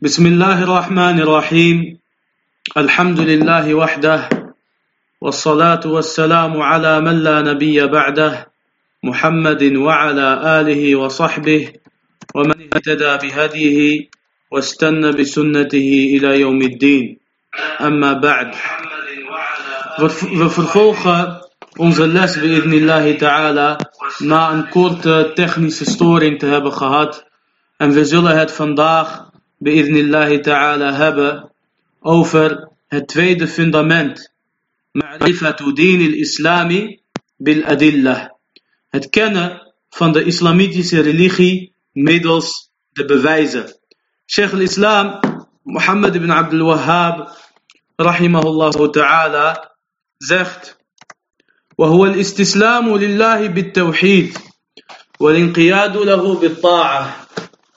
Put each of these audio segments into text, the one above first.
بسم الله الرحمن الرحيم الحمد لله وحده والصلاة والسلام على من لا نبي بعده محمد وعلى آله وصحبه ومن اهتدى بهديه واستنى بسنته إلى يوم الدين أما بعد We onze les bi'idnillahi ta'ala na een korte technische storing te hebben gehad. En we zullen het vandaag bi'idnillahi ta'ala hebben over het tweede fundament. Ma'rifatu din al-islami bil adillah. Het kennen van de islamitische religie middels de bewijzen. Sheikh al-Islam Muhammad ibn Abdul Wahhab rahimahullah ta'ala zegt وهو الاستسلام لله بالتوحيد والانقياد له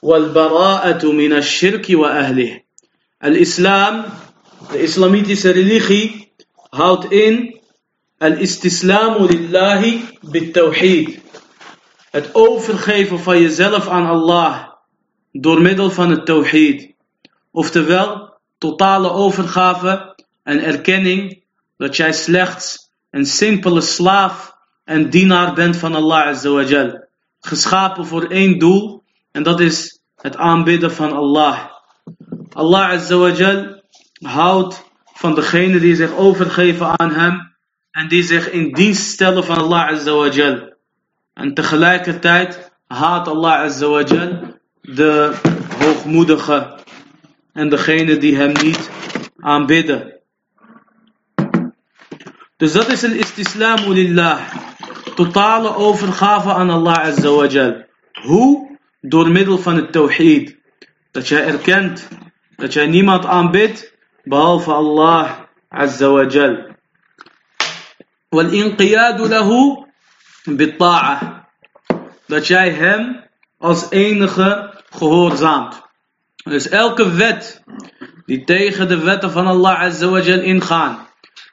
Wal-bara'atu الشرك Shirki wa ahlih. Al-islam, de islamitische religie, houdt in al-istislamu lillahi bit-tawhid. Het overgeven van jezelf aan Allah door middel van het tawhid. Oftewel, totale overgave en erkenning dat jij slechts een simpele slaaf en dienaar bent van Allah Azawajal. Geschapen voor één doel en dat is het aanbidden van Allah. Allah Azawajal houdt van degenen die zich overgeven aan hem en die zich in dienst stellen van Allah Azawajal. En tegelijkertijd haat Allah Azawajal de hoogmoedige en degene die hem niet aanbidden. Dus dat is een istislamu lillah. Totale overgave aan Allah Azawajal. Hoe? Door middel van het tawhid. Dat jij erkent dat jij niemand aanbidt behalve Allah Azawajal. والانقياد له بالطاعة dat jij hem als enige gehoorzaamt. Dus elke wet die tegen de wetten van Allah Azawajal ingaan,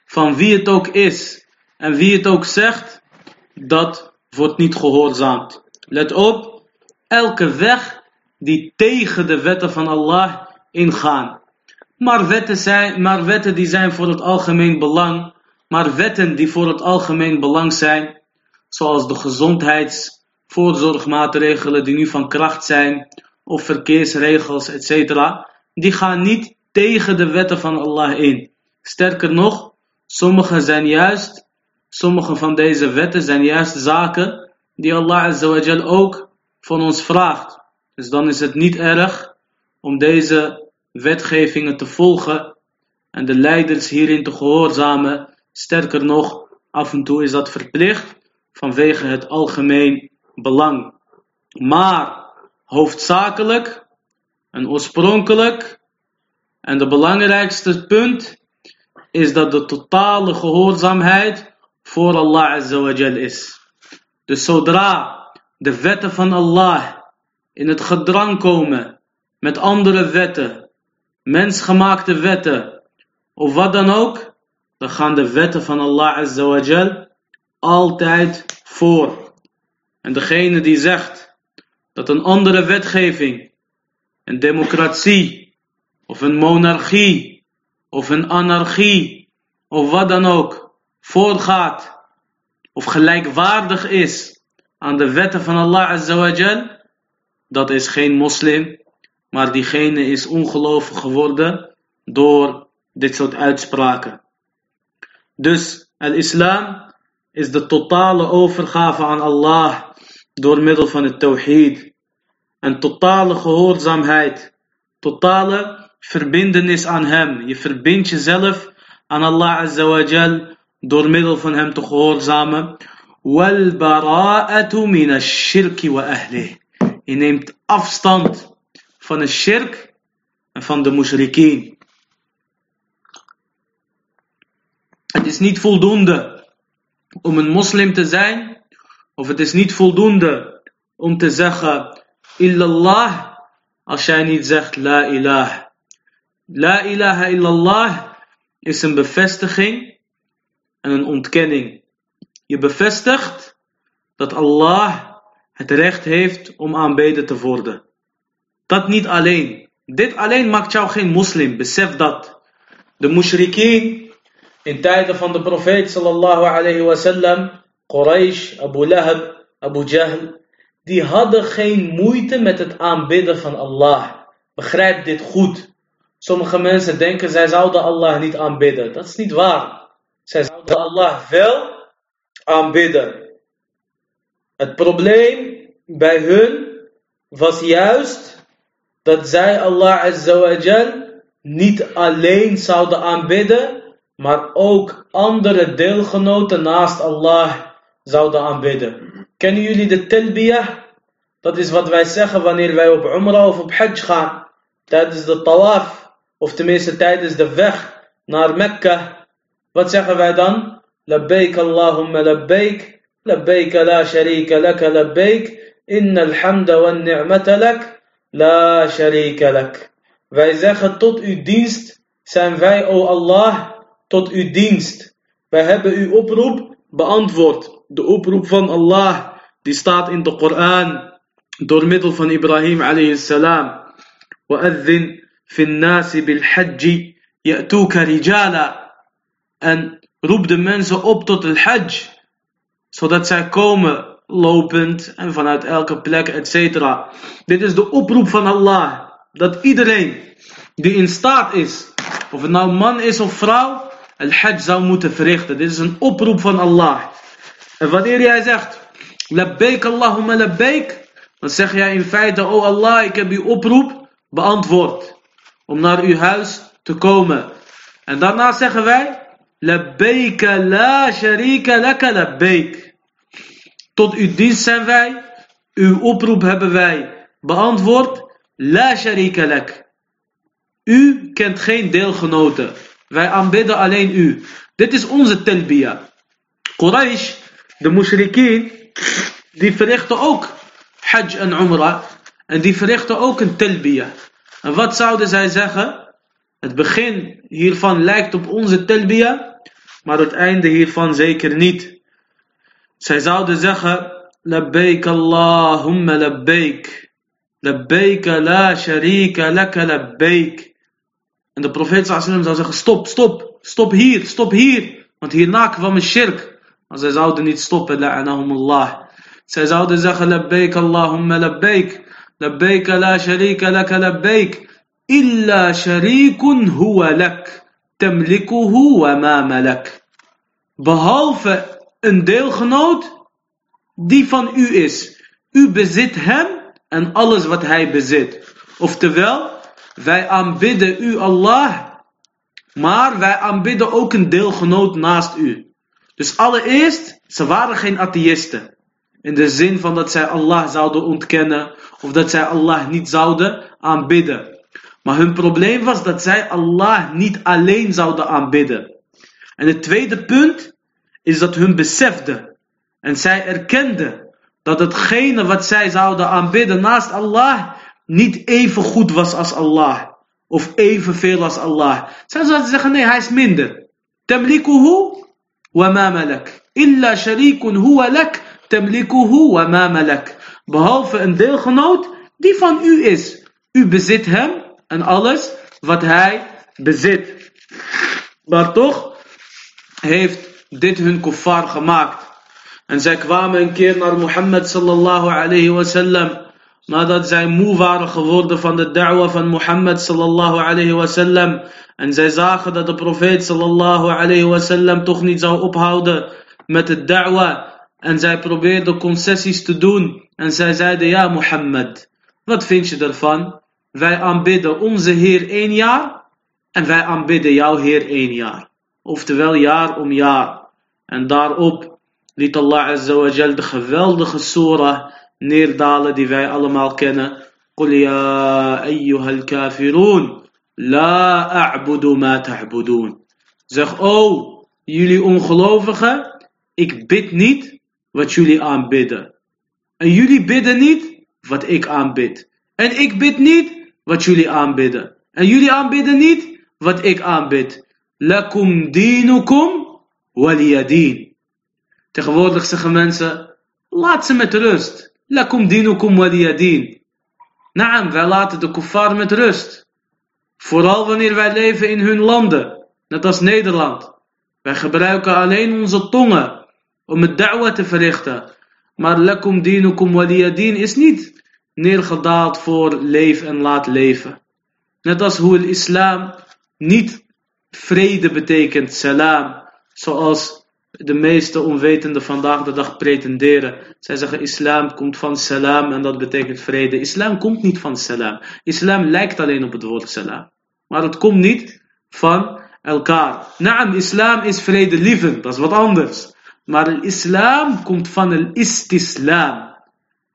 van wie het ook is en wie het ook zegt, dat wordt niet gehoorzaamd. Let op, elke weg die tegen de wetten van Allah ingaan. Maar wetten, zijn, maar wetten die zijn voor het algemeen belang, maar wetten die voor het algemeen belang zijn, zoals de gezondheidsvoorzorgmaatregelen die nu van kracht zijn, of verkeersregels, etc., die gaan niet tegen de wetten van Allah in. Sterker nog, sommige zijn juist, sommige van deze wetten zijn juist zaken die Allah Azawajal ook van ons vraagt. Dus dan is het niet erg om deze wetgevingen te volgen en de leiders hierin te gehoorzamen. Sterker nog, af en toe is dat verplicht vanwege het algemeen belang. Maar hoofdzakelijk en oorspronkelijk en de belangrijkste punt is dat de totale gehoorzaamheid voor Allah Azawajal is. Dus zodra de wetten van Allah in het gedrang komen met andere wetten, mensgemaakte wetten of wat dan ook, dan gaan de wetten van Allah Azawajal altijd voor. En degene die zegt dat een andere wetgeving, een democratie of een monarchie of een anarchie of wat dan ook voortgaat of gelijkwaardig is aan de wetten van Allah Azawajal, dat is geen moslim, maar diegene is ongelovig geworden door dit soort uitspraken. Dus al-islam is de totale overgave aan Allah door middel van het tawhid. En totale gehoorzaamheid, totale verbindenis aan hem. Je verbindt jezelf aan Allah Azawajal door middel van hem te gehoorzamen. Wal min ash-shirki wa ahlih. Je neemt afstand van de shirk en van de mushrikeen. Het is niet voldoende om een moslim te zijn, of het is niet voldoende om te zeggen illallah als jij niet zegt la ilah. La ilaha illallah is een bevestiging en een ontkenning je bevestigt dat Allah het recht heeft om aanbeden te worden. Dat niet alleen. Dit alleen maakt jou geen moslim. Besef dat. De mushrikeen in tijden van de profeet sallallahu alayhi wasallam, Quraysh, Abu Lahab, Abu Jahl, die hadden geen moeite met het aanbidden van Allah. Begrijp dit goed. Sommige mensen denken zij zouden Allah niet aanbidden. Dat is niet waar. Zij zouden Allah wel aanbidden. Het probleem bij hun was juist dat zij Allah azawajal niet alleen zouden aanbidden, maar ook andere deelgenoten naast Allah zouden aanbidden. Kennen jullie de talbiyah? Dat is wat wij zeggen wanneer wij op Umrah of op Hajj gaan. Tijdens de tawaf, of tenminste tijdens de weg naar Mekka. Wat zeggen wij dan? Allahumma labbaik. Labbaik la sharika laka labbaik. Inna alhamda wa ni'mata lak. La sharika lak. Wij zeggen tot uw dienst zijn wij, o Allah, tot uw dienst. Wij hebben uw oproep beantwoord. De oproep van Allah, die staat in de Koran, door middel van Ibrahim alayhi salam. وأذن في الناس بالحج يأتوك رجالا en roep de mensen op tot het hajj zodat zij komen lopend en vanuit elke plek etc. Dit is de oproep van Allah dat iedereen die in staat is of het nou man is of vrouw het hajj zou moeten verrichten. Dit is een oproep van Allah. En wanneer jij zegt, labbaik Allahumma labbaik, dan zeg jij in feite, oh Allah, ik heb uw oproep beantwoord. Om naar uw huis te komen. En daarna zeggen wij, labbaik la sharika laka labbaik. Tot uw dienst zijn wij, uw oproep hebben wij beantwoord, la sharika lak. U kent geen deelgenoten. Wij aanbidden alleen u. Dit is onze telbia. Quraysh, de mushrikeen, die verrichten ook hajj en umrah. En die verrichten ook een telbia. En wat zouden zij zeggen? Het begin hiervan lijkt op onze telbia, maar het einde hiervan zeker niet. Zij zouden zeggen, Labbaik Allahumma labbaik. Labbaik la sharika laka labbaik. En de profeet sallam zou zeggen, stop, stop, stop hier, stop hier. Want hierna kwam een shirk. Maar zij zouden niet stoppen, la'anahumullah. Zij zouden zeggen, labbaik Allahumma labbaik. Labbaik la sharika laka labbaik. Illa sharikun huwa lak. Tamlikuhu wa ma malak. Behalve een deelgenoot die van u is. U bezit hem en alles wat hij bezit. Oftewel, wij aanbidden u Allah, maar wij aanbidden ook een deelgenoot naast u. Dus allereerst, ze waren geen atheïsten. In de zin van dat zij Allah zouden ontkennen of dat zij Allah niet zouden aanbidden. Maar hun probleem was dat zij Allah niet alleen zouden aanbidden. En het tweede punt is dat hun beseften en zij erkenden dat hetgene wat zij zouden aanbidden naast Allah niet even goed was als Allah. Of evenveel als Allah. Zij zouden zeggen, nee, hij is minder. Tamlikuhu wa ma malak. Illa sharikun huwa lak. Tamlikuhu wa ma malak. Behalve een deelgenoot die van u is. U bezit hem en alles wat hij bezit. Maar toch heeft dit hun kuffar gemaakt. En zij kwamen een keer naar Mohammed sallallahu alayhi wa sallam nadat zij moe waren geworden van de da'wa van Mohammed sallallahu alayhi wasallam. En zij zagen dat de profeet sallallahu alayhi wasallam toch niet zou ophouden met de da'wa. En zij probeerden concessies te doen. En zij zeiden, ja Mohammed, wat vind je ervan? Wij aanbidden onze Heer één jaar en wij aanbidden jouw Heer één jaar. Oftewel jaar om jaar. En daarop liet Allah Azza wa Jal de geweldige surah neerdalen die wij allemaal kennen. قل يا أيها الكافرون لا أعبد ما تعبدون. Zeg, oh, jullie ongelovigen, ik bid niet wat jullie aanbidden. En jullie bidden niet wat ik aanbid. En ik bid niet wat jullie aanbidden. En jullie aanbidden niet wat ik aanbid. Lakum dinukum waliyadin. Tegenwoordig zeggen mensen, laat ze met rust. Lakum dinukum waliyadin. Naam, wij laten de kuffar met rust. Vooral wanneer wij leven in hun landen, net als Nederland. Wij gebruiken alleen onze tongen om het da'wa te verrichten. Maar lakum dinukum waliyadin is niet neergedaald voor leef en laat leven. Net als hoe de islam niet vrede betekent, salam, zoals de meeste onwetenden vandaag de dag pretenderen. Zij zeggen islam komt van salam en dat betekent vrede. Islam komt niet van salam. Islam lijkt alleen op het woord salam. Maar het komt niet van elkaar. Naam, islam is vredelievend, dat is wat anders. Maar islam komt van het istislam.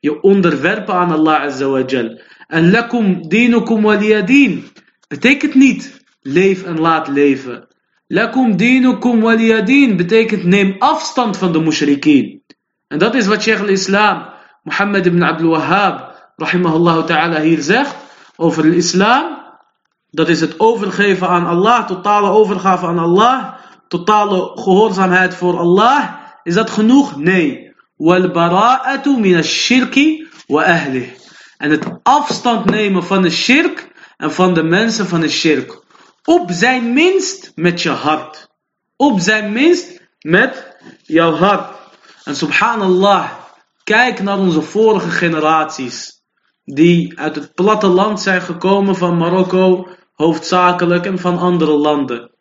Je onderwerpen aan Allah Azza wa Jal. En lakum dinukum waliyadin. Betekent niet leef en laat leven. Lakum dinukum waliyadin betekent neem afstand van de mushrikeen. En dat is wat Sheikh al-Islam, Muhammad ibn Abdul Wahhab, rahimahullah ta'ala hier zegt over de islam. Dat is het overgeven aan Allah, totale overgave aan Allah, totale gehoorzaamheid voor Allah. Is dat genoeg? Nee. Wal bara'atu min wa ahlih. En het afstand nemen van de shirk en van de mensen van de shirk. Op zijn minst met je hart. Op zijn minst met jouw hart. En subhanallah, kijk naar onze vorige generaties. Die uit het platteland zijn gekomen van Marokko, hoofdzakelijk, en van andere landen.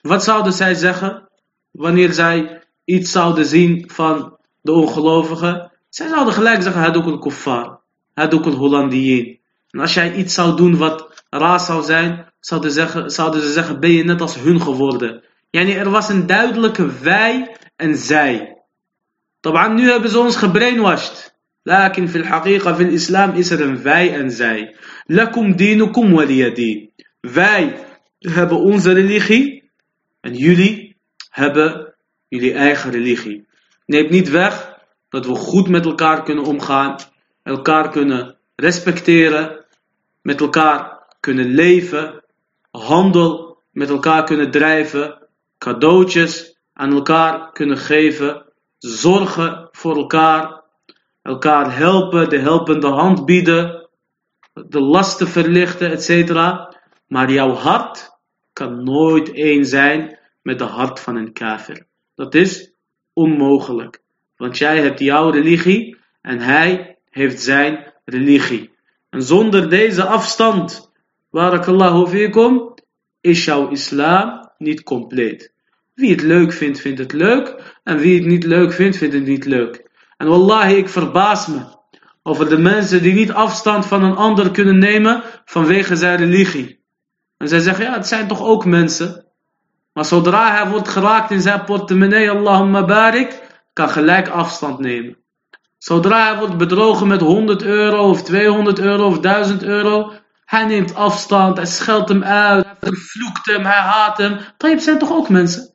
Wat zouden zij zeggen wanneer zij iets zouden zien van de ongelovigen? Zij zouden gelijk zeggen, hij doet een kuffar. Hij doet een Hollandiën. En als jij iets zou doen wat raar zou zijn, zouden, zeggen, ze zeggen, ben je net als hun geworden. Yani er was een duidelijke wij en zij. Taban, nu hebben ze ons gebrainwashed. Lakin fil haqiqa fil islam is er een wij en zij. Lakum dinukum waliyadin. Wij hebben onze religie en jullie hebben jullie eigen religie. Neemt niet weg dat we goed met elkaar kunnen omgaan, elkaar kunnen respecteren, met elkaar kunnen leven, handel met elkaar kunnen drijven, cadeautjes aan elkaar kunnen geven, zorgen voor elkaar, elkaar helpen, de helpende hand bieden, de lasten verlichten, etc. Maar jouw hart kan nooit één zijn met de hart van een kafir. Dat is onmogelijk. Want jij hebt jouw religie en hij heeft zijn religie. En zonder deze afstand, barakallahu fikum, is jouw islam niet compleet. Wie het leuk vindt, vindt het leuk. En wie het niet leuk vindt, vindt het niet leuk. En wallahi, ik verbaas me over de mensen die niet afstand van een ander kunnen nemen vanwege zijn religie. En zij zeggen, ja, het zijn toch ook mensen. Maar zodra hij wordt geraakt in zijn portemonnee, Allahumma barik, kan gelijk afstand nemen. Zodra hij wordt bedrogen met 100 euro of 200 euro of 1000 euro, hij neemt afstand, hij scheldt hem uit, hij vervloekt hem, hij haat hem. het zijn toch ook mensen?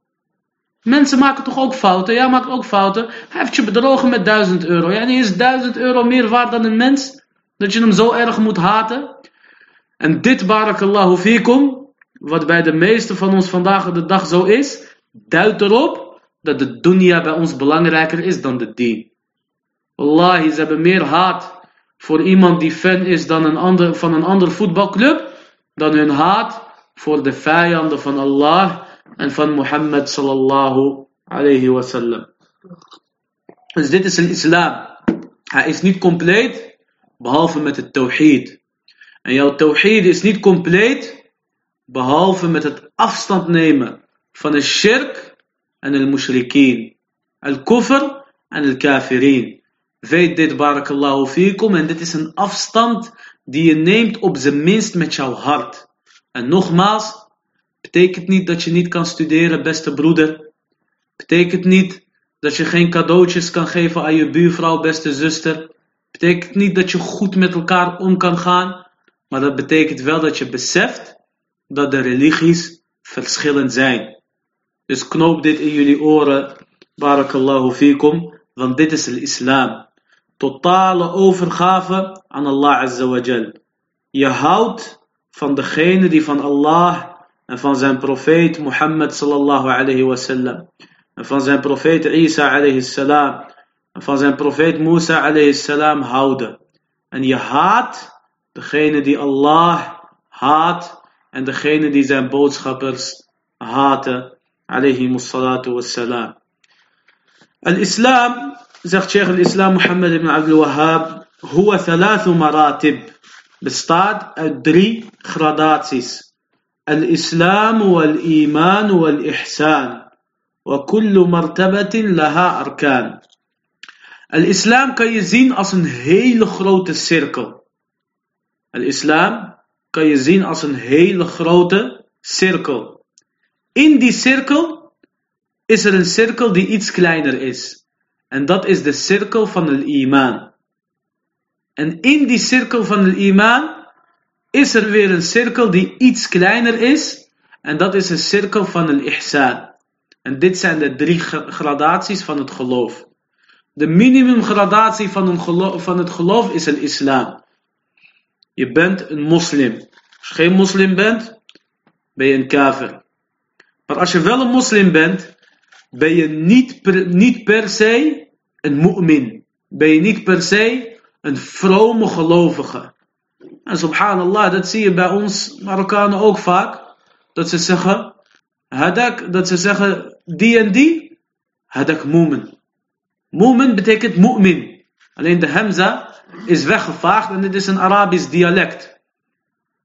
Mensen maken toch ook fouten? Jij maakt ook fouten. Hij heeft je bedrogen met 1000 euro. Ja, en is 1000 euro meer waard dan een mens? Dat je hem zo erg moet haten? En dit, barakallahu fikum, wat bij de meesten van ons vandaag de dag zo is, duidt erop dat de dunya bij ons belangrijker is dan de dien. Wallahi, ze hebben meer haat voor iemand die fan is dan een ander, van een andere voetbalclub, dan hun haat voor de vijanden van Allah en van Mohammed sallallahu alayhi wasallam. Dus dit is een islam. Hij is niet compleet, behalve met het tawhid. En jouw tawhid is niet compleet, behalve met het afstand nemen van de shirk en de mushrikeen. Al-kufr en al-kafirin. Weet dit, barakallahu fikum, en dit is een afstand die je neemt op zijn minst met jouw hart. En nogmaals, betekent niet dat je niet kan studeren, beste broeder. Betekent niet dat je geen cadeautjes kan geven aan je buurvrouw, beste zuster. Betekent niet dat je goed met elkaar om kan gaan. Maar dat betekent wel dat je beseft dat de religies verschillend zijn. Dus knoop dit in jullie oren, barakallahu fikum, want dit is de islam. Totale overgave aan Allah Azza wa Jal. Je houdt van degene die van Allah en van zijn profeet Mohammed sallallahu alayhi wasallam en van zijn profeet Isa alayhi salam en van zijn profeet Musa alayhi salam houden. En je haat degene die Allah haat en degene die zijn boodschappers haten. Alayhi salatu wassalam. Al-Islam, zegt Sheikh al-Islam Muhammad ibn Abdul Wahhab, huwa thalathu maratib. Bestaat uit drie gradaties. Al-Islam wal-Iman wal-Ihsan. وكل مرتبة لها أركان. Al-Islam kan je zien als een hele grote cirkel. Al-Islam kan je zien als een hele grote cirkel. In die cirkel is er een cirkel die iets kleiner is. En dat is de cirkel van het iman. En in die cirkel van het iman is er weer een cirkel die iets kleiner is. En dat is een cirkel van het ihsan. En dit zijn de drie gradaties van het geloof. De minimumgradatie van, van het geloof is het islam. Je bent een moslim. Als je geen moslim bent, ben je een kafir. Maar als je wel een moslim bent, ben je niet per, niet se een mu'min. Ben je niet per se een vrome gelovige. En subhanallah, dat zie je bij ons Marokkanen ook vaak. Dat ze zeggen, hadak, dat ze zeggen, die en die, hadak mu'min. Mu'min betekent mu'min. Alleen de hamza is weggevaagd en dit is een Arabisch dialect.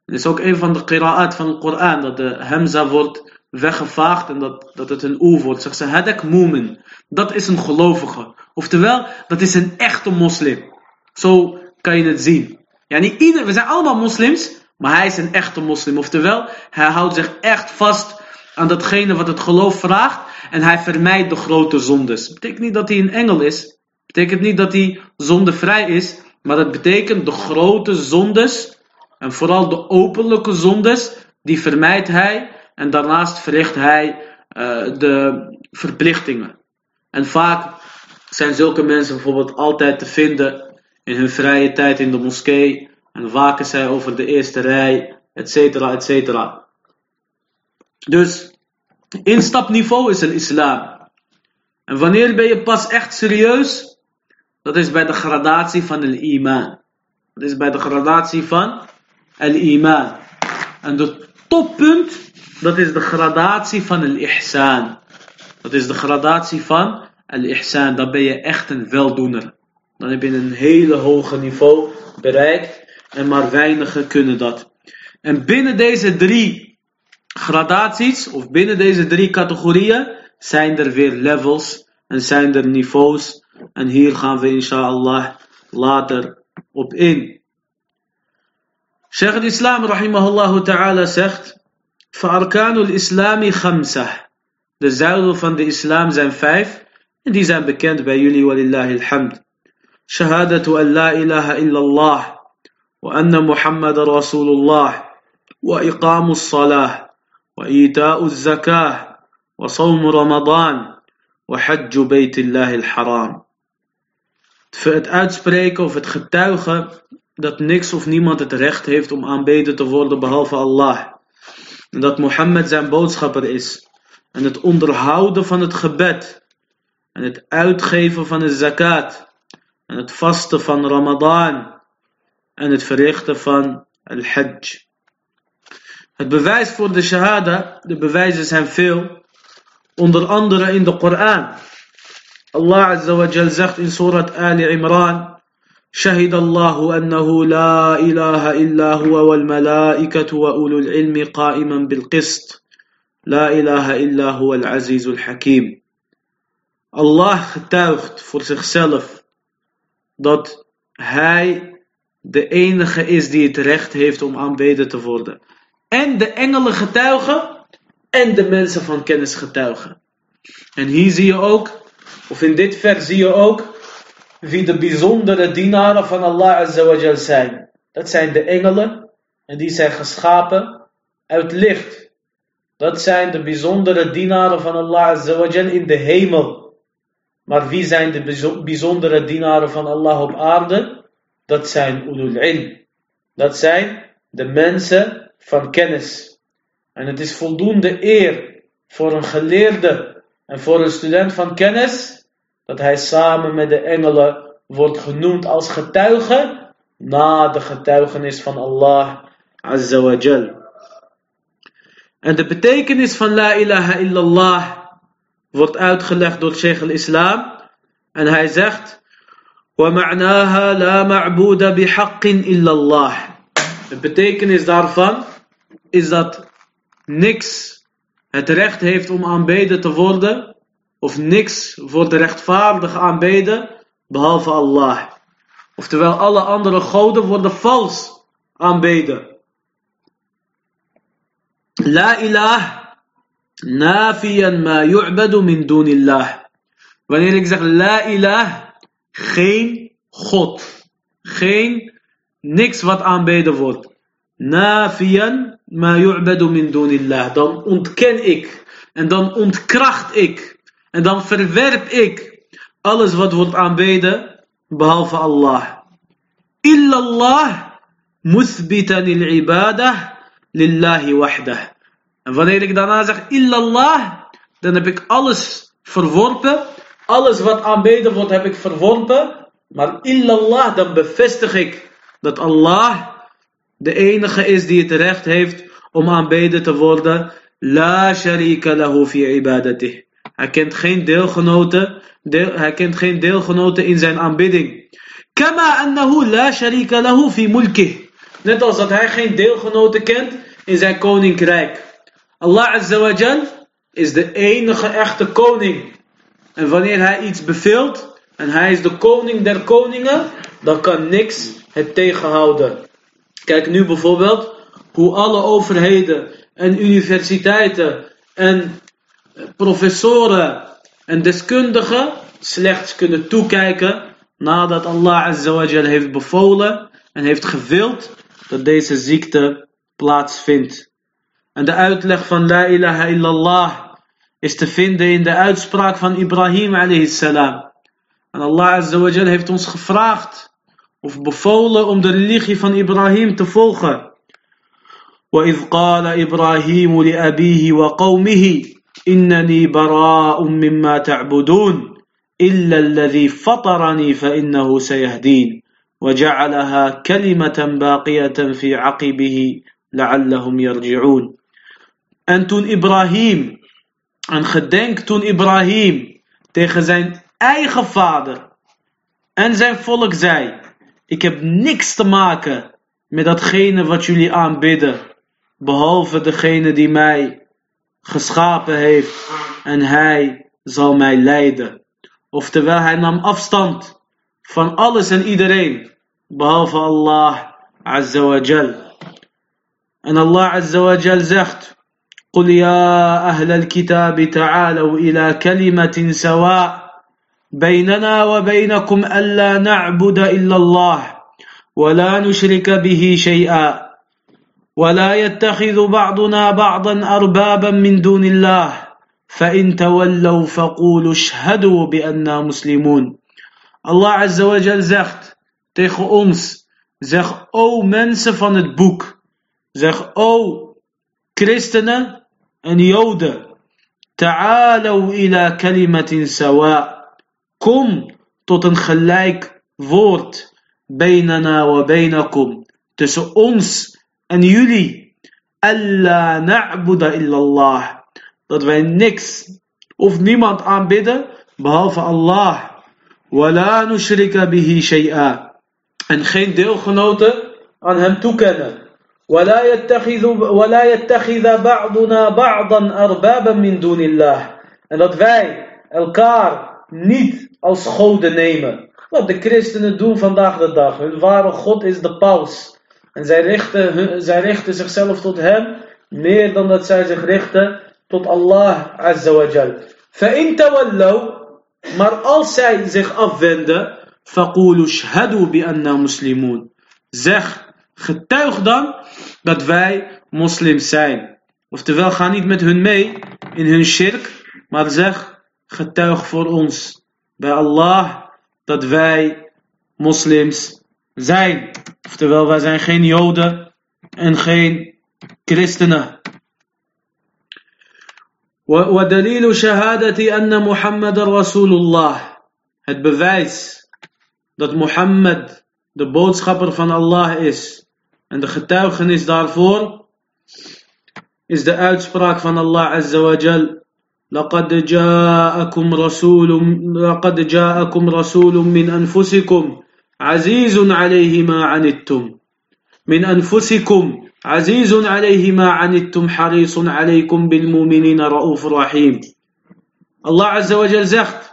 Het is ook een van de qira'at van de Koran, dat de hamza wordt weggevaagd en dat, dat het een oe wordt. Zeg ze, hadak mu'min. Dat is een gelovige. Oftewel, dat is een echte moslim. Zo kan je het zien. Ja, niet ieder, we zijn allemaal moslims, maar hij is een echte moslim. Oftewel, hij houdt zich echt vast aan datgene wat het geloof vraagt. En hij vermijdt de grote zondes. Betekent niet dat hij een engel is. Betekent niet dat hij zondevrij is. Maar dat betekent de grote zondes. En vooral de openlijke zondes. Die vermijdt hij. En daarnaast verricht hij uh, de verplichtingen. En vaak zijn zulke mensen bijvoorbeeld altijd te vinden in hun vrije tijd in de moskee. En waken zij over de eerste rij, et cetera, et cetera. Dus instapniveau is het islam. En wanneer ben je pas echt serieus? Dat is bij de gradatie van het iman. Dat is bij de gradatie van het iman. En de toppunt, dat is de gradatie van het ihsan. Dat is de gradatie van het ihsan. Dan ben je echt een weldoener. Dan heb je een hele hoge niveau bereikt. En maar weinigen kunnen dat. En binnen deze drie gradaties, of binnen deze drie categorieën, zijn er weer levels en zijn er niveaus. En hier gaan we inshallah later op in. Sheikh al-Islam rahimahullah ta'ala zegt, فَأَرْكَانُ الْإِسْلَامِ خَمْسَةً De zuilen van de islam zijn vijf, en die zijn bekend bij jullie, walillahi alhamd. Shahadatu an la ilaha illallah, wa anna Muhammad rasulullah, wa iqamu salah, وإيتاء الزكاة وصوم رمضان وحج بيت الله الحرام Het uitspreken of het getuigen dat niks of niemand het recht heeft om aanbeden te worden behalve Allah. En dat Mohammed zijn boodschapper is. En het onderhouden van het gebed. En het uitgeven van de zakat. En het vasten van Ramadan. En het verrichten van al-Hajj. Het bewijs voor de shahada, de bewijzen zijn veel, onder andere in de Koran. Allah Azza wa Jal zegt in Surat Ali Imran, شهد الله أنه لا إله إلا هو والملائكة وأولو العلم قائما بالقسط لا إله إلا هو العزيز الحكيم Allah getuigt voor zichzelf dat Hij de enige is die het recht heeft om aanbeden te worden en de engelen getuigen en de mensen van kennis getuigen. En hier zie je ook, of in dit vers zie je ook, wie de bijzondere dienaren van Allah Azza zijn. Dat zijn de engelen en die zijn geschapen uit licht. Dat zijn de bijzondere dienaren van Allah Azza in de hemel. Maar wie zijn de bijzondere dienaren van Allah op aarde? Dat zijn ulul ilm. Dat zijn de mensen van kennis. En het is voldoende eer voor een geleerde en voor een student van kennis dat hij samen met de engelen wordt genoemd als getuige na de getuigenis van Allah Azza wa Jal. En de betekenis van La ilaha illallah wordt uitgelegd door Sheikh al-Islam. En hij zegt: وَمَعْنَاهَا لَا مَعْبُودَ بِحَقٍّ إِلَّا اللَّهِ De betekenis daarvan is dat niks het recht heeft om aanbeden te worden, of niks wordt rechtvaardig aanbeden, behalve Allah. Oftewel, alle andere goden worden vals aanbeden. La ilah nafiyan ma yu'badu min dunillah. Wanneer ik zeg la ilah, geen God. Geen, niks wat aanbeden wordt. Nafiyan ma yu'badu min dunillah. Dan ontken ik. En dan ontkracht ik. En dan verwerp ik alles wat wordt aanbeden behalve Allah. Illallah muthbitan il-ibadah lillahi wahdah. En wanneer ik daarna zeg illallah, dan heb ik alles verworpen. Alles wat aanbeden wordt heb ik verworpen. Maar illallah, dan bevestig ik dat Allah de enige is die het recht heeft om aanbeden te worden. La sharika lahu fi ibadatih. Hij kent geen deelgenoten, deel, hij kent geen deelgenoten in zijn aanbidding. Kama annahu la sharika lahu fi mulkih. Net als dat hij geen deelgenoten kent in zijn koninkrijk. Allah Azza wa Jal is de enige echte koning. En wanneer hij iets beveelt, en hij is de koning der koningen, dan kan niks het tegenhouden. Kijk nu bijvoorbeeld hoe alle overheden en universiteiten en professoren en deskundigen slechts kunnen toekijken nadat Allah Azawajal heeft bevolen en heeft gewild dat deze ziekte plaatsvindt. En de uitleg van La ilaha illallah is te vinden in de uitspraak van Ibrahim alayhi salam. En Allah Azawajal heeft ons gevraagd of bevolen om de religie van Ibrahim te volgen. وإذ قال إبراهيم لأبيه وقومه إنني براء مما تعبدون إلا الذي فطرني فإنه سيهدين وجعلها كلمة باقية في عقبه لعلهم يرجعون En toen Ibrahim, en gedenk toen Ibrahim tegen zijn eigen vader en zijn volk zei, ik heb niks te maken met datgene wat jullie aanbidden, behalve degene die mij geschapen heeft en hij zal mij leiden. Oftewel, hij nam afstand van alles en iedereen, behalve Allah Azza wa Jal. En Allah Azza wa Jal zegt, قل يا أهل الكتاب تعالوا إلى كلمة سواء بيننا وبينكم ألا نعبد إلا الله ولا نشرك به شيئا ولا يتخذ بعضنا بعضا أربابا من دون الله فإن تولوا فقولوا اشهدوا بأننا مسلمون. Allah Azza wa Jal zegt tegen ons, zeg o mensen van het boek, zeg o christenen en joden, ta'alaw ila kom tot een gelijk woord, bainana wa bainakum, tussen ons en jullie. Alla na'buda illallah. Dat wij niks of niemand aanbidden behalve Allah. Wala nushrika bihi shay'a. En geen deelgenoten aan hem toekennen. ولا يتخذ ولا يتخذ بعضنا بعضا أربابا من دون الله. En dat wij elkaar niet als goden nemen. Wat de christenen doen vandaag de dag. Hun ware God is de paus. En zij richten, zij richten zichzelf tot hem meer dan dat zij zich richten tot Allah Azza wa Jal. فَإِن تَوَلَّوْا Maar als zij zich afwenden, فَقُولُوا شْهَدُوا بِأَنَّا مُسْلِمُونَ Zeg, getuig dan dat wij moslims zijn. Oftewel, ga niet met hun mee in hun shirk, maar zeg, getuig voor ons bij Allah dat wij moslims zijn. Oftewel, wij zijn geen Joden en geen christenen. ودليل شهادة أن محمد رسول الله het bewijs dat Mohammed de boodschapper van Allah is. En de getuigenis daarvoor is de uitspraak van Allah Azza wa Jal. لقد جاءكم رسول لقد جاءكم رسول من أنفسكم عزيز عليه ما عنتم. من أنفسكم عزيز عليه ما عنتم حريص عليكم بالمؤمنين رؤوف رحيم. الله عز وجل زخت.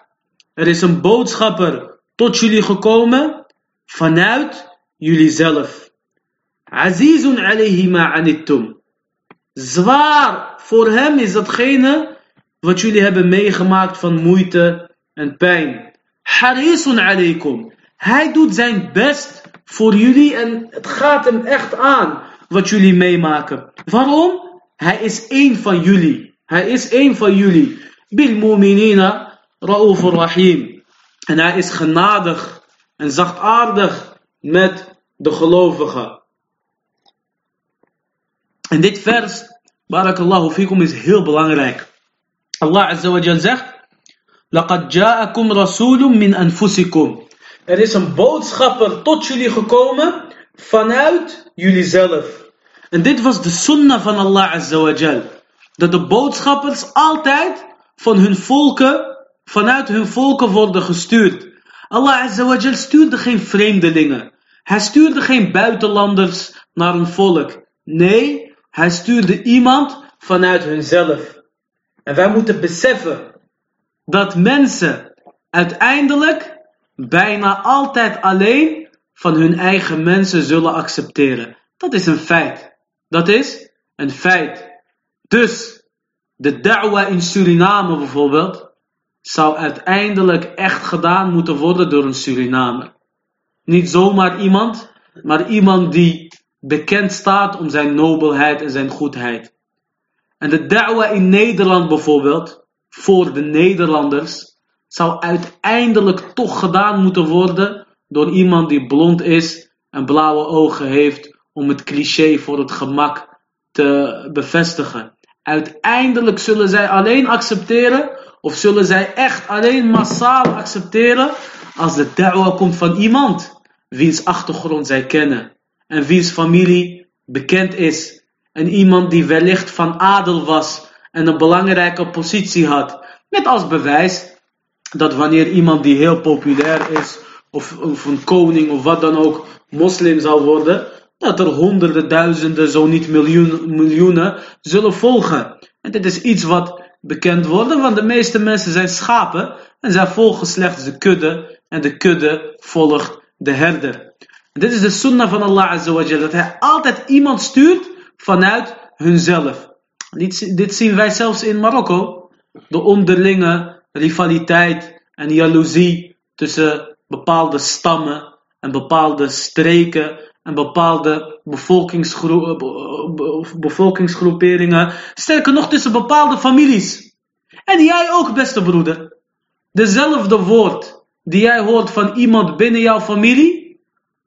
Er is een boodschapper tot jullie gekomen vanuit jullie zelf. عزيز عليه ما عنتم zwaar voor hem is datgene wat jullie hebben meegemaakt van moeite en pijn. Harisun alaykum. Hij doet zijn best voor jullie en het gaat hem echt aan wat jullie meemaken. Waarom? Hij is één van jullie. Hij is één van jullie. Bil mu'minina ra'ufur rahim. En hij is genadig en zachtaardig met de gelovigen. En dit vers, barakallahu fikum, is heel belangrijk. Allah Azza wa Jal zegt: Laqad ja'akum rasulun min anfusikum. Er is een boodschapper tot jullie gekomen vanuit jullie zelf. En dit was de sunnah van Allah Azza wa Dat de boodschappers altijd van hun volken, vanuit hun volken worden gestuurd. Allah Azza wa stuurde geen vreemdelingen. Hij stuurde geen buitenlanders naar een volk. Nee, hij stuurde iemand vanuit hunzelf. En wij moeten beseffen dat mensen uiteindelijk bijna altijd alleen van hun eigen mensen zullen accepteren. Dat is een feit. Dat is een feit. Dus de da'wa in Suriname bijvoorbeeld zou uiteindelijk echt gedaan moeten worden door een Surinamer. Niet zomaar iemand, maar iemand die bekend staat om zijn nobelheid en zijn goedheid. En de da'wa in Nederland bijvoorbeeld, voor de Nederlanders, zou uiteindelijk toch gedaan moeten worden door iemand die blond is en blauwe ogen heeft, om het cliché voor het gemak te bevestigen. Uiteindelijk zullen zij alleen accepteren, of zullen zij echt alleen massaal accepteren, als de da'wa komt van iemand wiens achtergrond zij kennen en wiens familie bekend is en iemand die wellicht van adel was en een belangrijke positie had. Met als bewijs dat wanneer iemand die heel populair is, of, of een koning of wat dan ook, moslim zal worden, dat er honderden, duizenden, zo niet miljoen, miljoenen zullen volgen. En dit is iets wat bekend wordt, want de meeste mensen zijn schapen en zij volgen slechts de kudde en de kudde volgt de herder. En dit is de sunnah van Allah Azza wa dat hij altijd iemand stuurt vanuit hunzelf. Dit, zien wij zelfs in Marokko. De onderlinge rivaliteit en jaloezie tussen bepaalde stammen en bepaalde streken en bepaalde bevolkingsgro bevolkingsgroeperingen. Sterker nog tussen bepaalde families. En jij ook, beste broeder. Dezelfde woord die jij hoort van iemand binnen jouw familie.